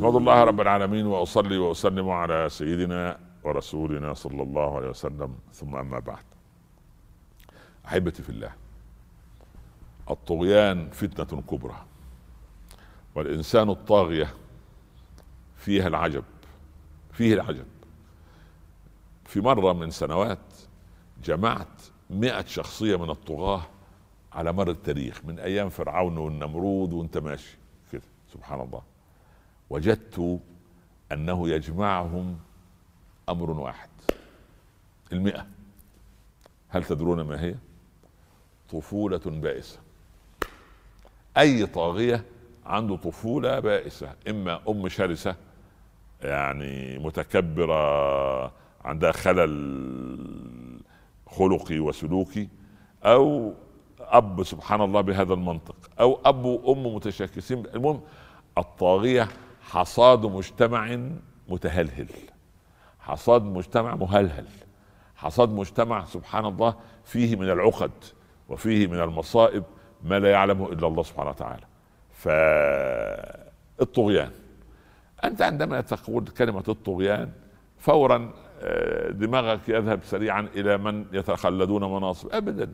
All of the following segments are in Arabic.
احمد الله رب العالمين وأصلي وأسلم على سيدنا ورسولنا صلى الله عليه وسلم. ثم أما بعد. أحبتي في الله الطغيان فتنة كبرى والإنسان الطاغية فيها العجب فيه العجب. في مرة من سنوات جمعت مئة شخصية من الطغاة على مر التاريخ من أيام فرعون والنمرود وانت ماشي كده سبحان الله. وجدت أنه يجمعهم أمر واحد. المئة. هل تدرون ما هي؟ طفولة بائسة. أي طاغية عنده طفولة بائسة إما أم شرسة يعني متكبرة عندها خلل خلقي وسلوكي أو أب سبحان الله بهذا المنطق أو أب وأم متشاكسين. المهم الطاغية حصاد مجتمع متهلهل. حصاد مجتمع مهلهل. حصاد مجتمع سبحان الله فيه من العقد وفيه من المصائب ما لا يعلمه إلا الله سبحانه وتعالى. فالطغيان أنت عندما تقول كلمة الطغيان فورا آه، دماغك يذهب سريعا إلى من يتخلدون مناصب. ابدا.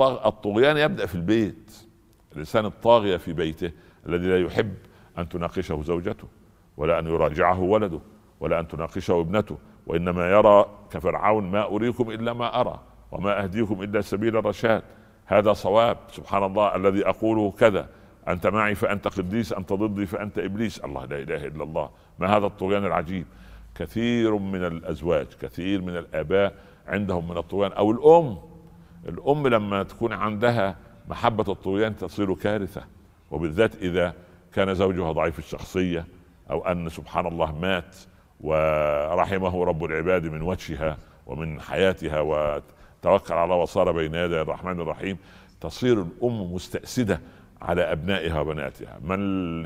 الطغيان يبدأ في البيت. الإنسان الطاغية في بيته الذي لا يحب أن تناقشه زوجته ولا أن يراجعه ولده ولا أن تناقشه ابنته وإنما يرى كفرعون ما أريكم إلا ما أرى وما أهديكم إلا سبيل الرشاد. هذا صواب. سبحان الله الذي أقوله كذا أنت معي فأنت قديس أنت ضدي فأنت إبليس. الله لا إله إلا الله. ما هذا الطغيان العجيب؟ كثير من الأزواج كثير من الآباء عندهم من الطغيان أو الأم. الأم لما تكون عندها محبة الطغيان تصير كارثة وبالذات إذا كان زوجها ضعيف الشخصية أو أن سبحان الله مات ورحمه رب العباد من وجهها ومن حياتها وتوكل على وصار بين يدي الرحمن الرحيم. تصير الأم مستأسدة على أبنائها وبناتها. من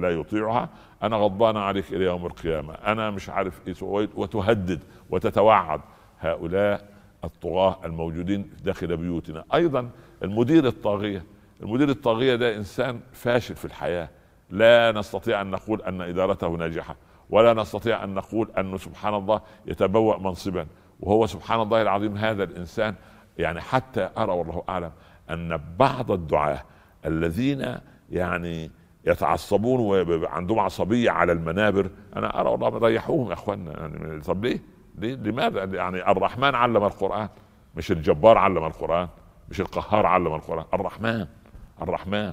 لا يطيعها؟ أنا غضبان عليك إلى يوم القيامة. أنا مش عارف إيه وتهدد وتتوعد هؤلاء الطغاة الموجودين داخل بيوتنا. أيضا المدير الطاغية. المدير الطاغية ده إنسان فاشل في الحياة. لا نستطيع أن نقول أن إدارته ناجحة ولا نستطيع أن نقول انه سبحان الله يتبوأ منصبا وهو سبحان الله العظيم هذا الإنسان يعني حتى أرى والله أعلم أن بعض الدعاة الذين يعني يتعصبون وعندهم عصبية على المنابر أنا أرى والله ريحوهم يا اخوانا يعني طب ليه؟ ليه؟ لماذا؟ يعني الرحمن علم القرآن مش الجبار علم القرآن مش القهار علم القرآن الرحمن الرحمن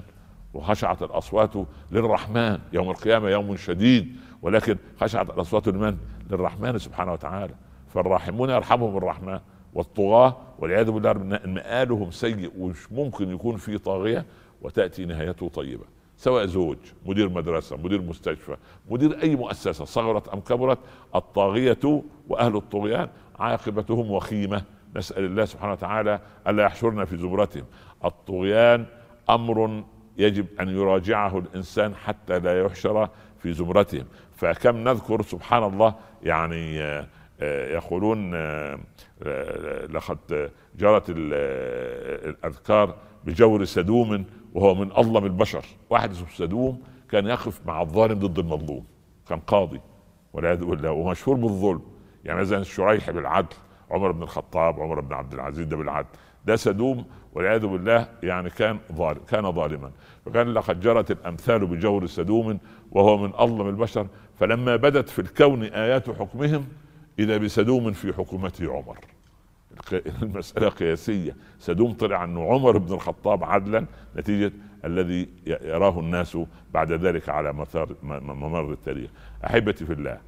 وخشعت الأصوات للرحمن. يوم القيامة يوم شديد ولكن خشعت الأصوات لمن؟ للرحمن سبحانه وتعالى. فالراحمون يرحمهم الرحمن والطغاة والعياذ بالله مآلهم سيء ومش ممكن يكون في طاغية وتأتي نهايته طيبة. سواء زوج مدير مدرسة مدير مستشفى مدير أي مؤسسة صغرت أم كبرت الطاغية وأهل الطغيان عاقبتهم وخيمة. نسأل الله سبحانه وتعالى ألا يحشرنا في زمرتهم الطغيان أمر يجب أن يراجعه الإنسان حتى لا يحشر في زمرتهم. فكم نذكر سبحان الله يعني آه، آه، يقولون آه، لقد جرت الأذكار بجور سدوم وهو من أظلم البشر. واحد اسمه سدوم كان يقف مع الظالم ضد المظلوم كان قاضي والعياذ بالله ومشهور بالظلم. يعني مثلا الشريح بالعدل عمر بن الخطاب عمر بن عبد العزيز ده بالعدل ده سدوم والعياذ بالله يعني كان ظالم كان ظالما. فكان لقد جرت الأمثال بجور سدوم وهو من أظلم البشر. فلما بدت في الكون آيات حكمهم إذا بسدوم في حكومته عمر. المسألة قياسية. سدوم طلع أنه عمر بن الخطاب عدلا نتيجة الذي يراه الناس بعد ذلك على مثار ممر التاريخ. أحبتي في الله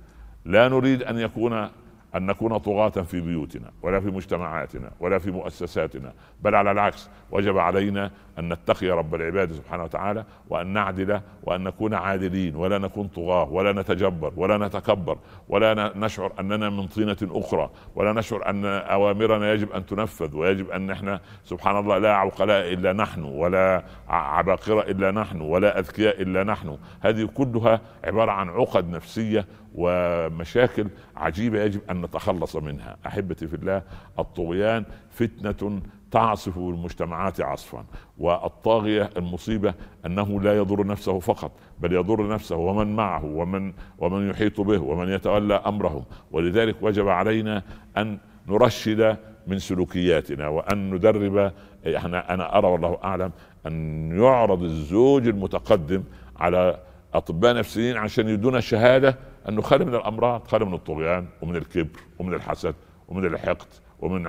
لا نريد أن يكون أن نكون طغاة في بيوتنا ولا في مجتمعاتنا ولا في مؤسساتنا بل على العكس وجب علينا أن نتقي رب العباد سبحانه وتعالى وأن نعدل وأن نكون عادلين ولا نكون طغاة ولا نتجبر ولا نتكبر ولا نشعر أننا من طينة أخرى ولا نشعر أن أوامرنا يجب أن تنفذ ويجب أن إحنا سبحان الله لا عقلاء إلا نحن ولا عباقرة إلا نحن ولا أذكياء إلا نحن. هذه كلها عبارة عن عقد نفسية ومشاكل عجيبة يجب أن نتخلص منها. أحبتي في الله الطغيان فتنة تعصف المجتمعات عصفا والطاغية المصيبة أنه لا يضر نفسه فقط بل يضر نفسه ومن معه ومن ومن يحيط به ومن يتولى أمرهم. ولذلك وجب علينا أن نرشد من سلوكياتنا وأن ندرب إحنا أنا أرى والله أعلم أن يعرض الزوج المتقدم على أطباء نفسيين عشان يدونا شهاده أنه خالي من الأمراض خالي من الطغيان ومن الكبر ومن الحسد ومن الحقد ومن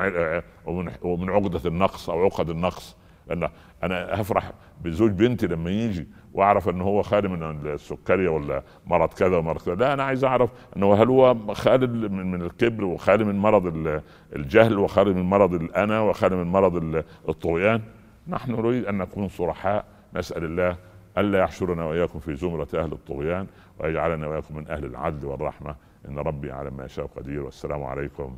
ومن ومن عقدة النقص أو عقد النقص. لأن أنا هفرح بزوج بنتي لما يجي وأعرف إن هو خالي من السكري ولا مرض كذا ومرض كذا. لا أنا عايز أعرف إنه هل هو خالي من, من الكبر وخالي من مرض الجهل وخالي من مرض الأنا وخالي من مرض الطغيان؟ نحن نريد أن نكون صرحاء نسأل الله الا يحشرنا وإياكم في زمرة أهل الطغيان ويجعلنا وإياكم من أهل العدل والرحمة. إن ربي على ما يشاء قدير. والسلام عليكم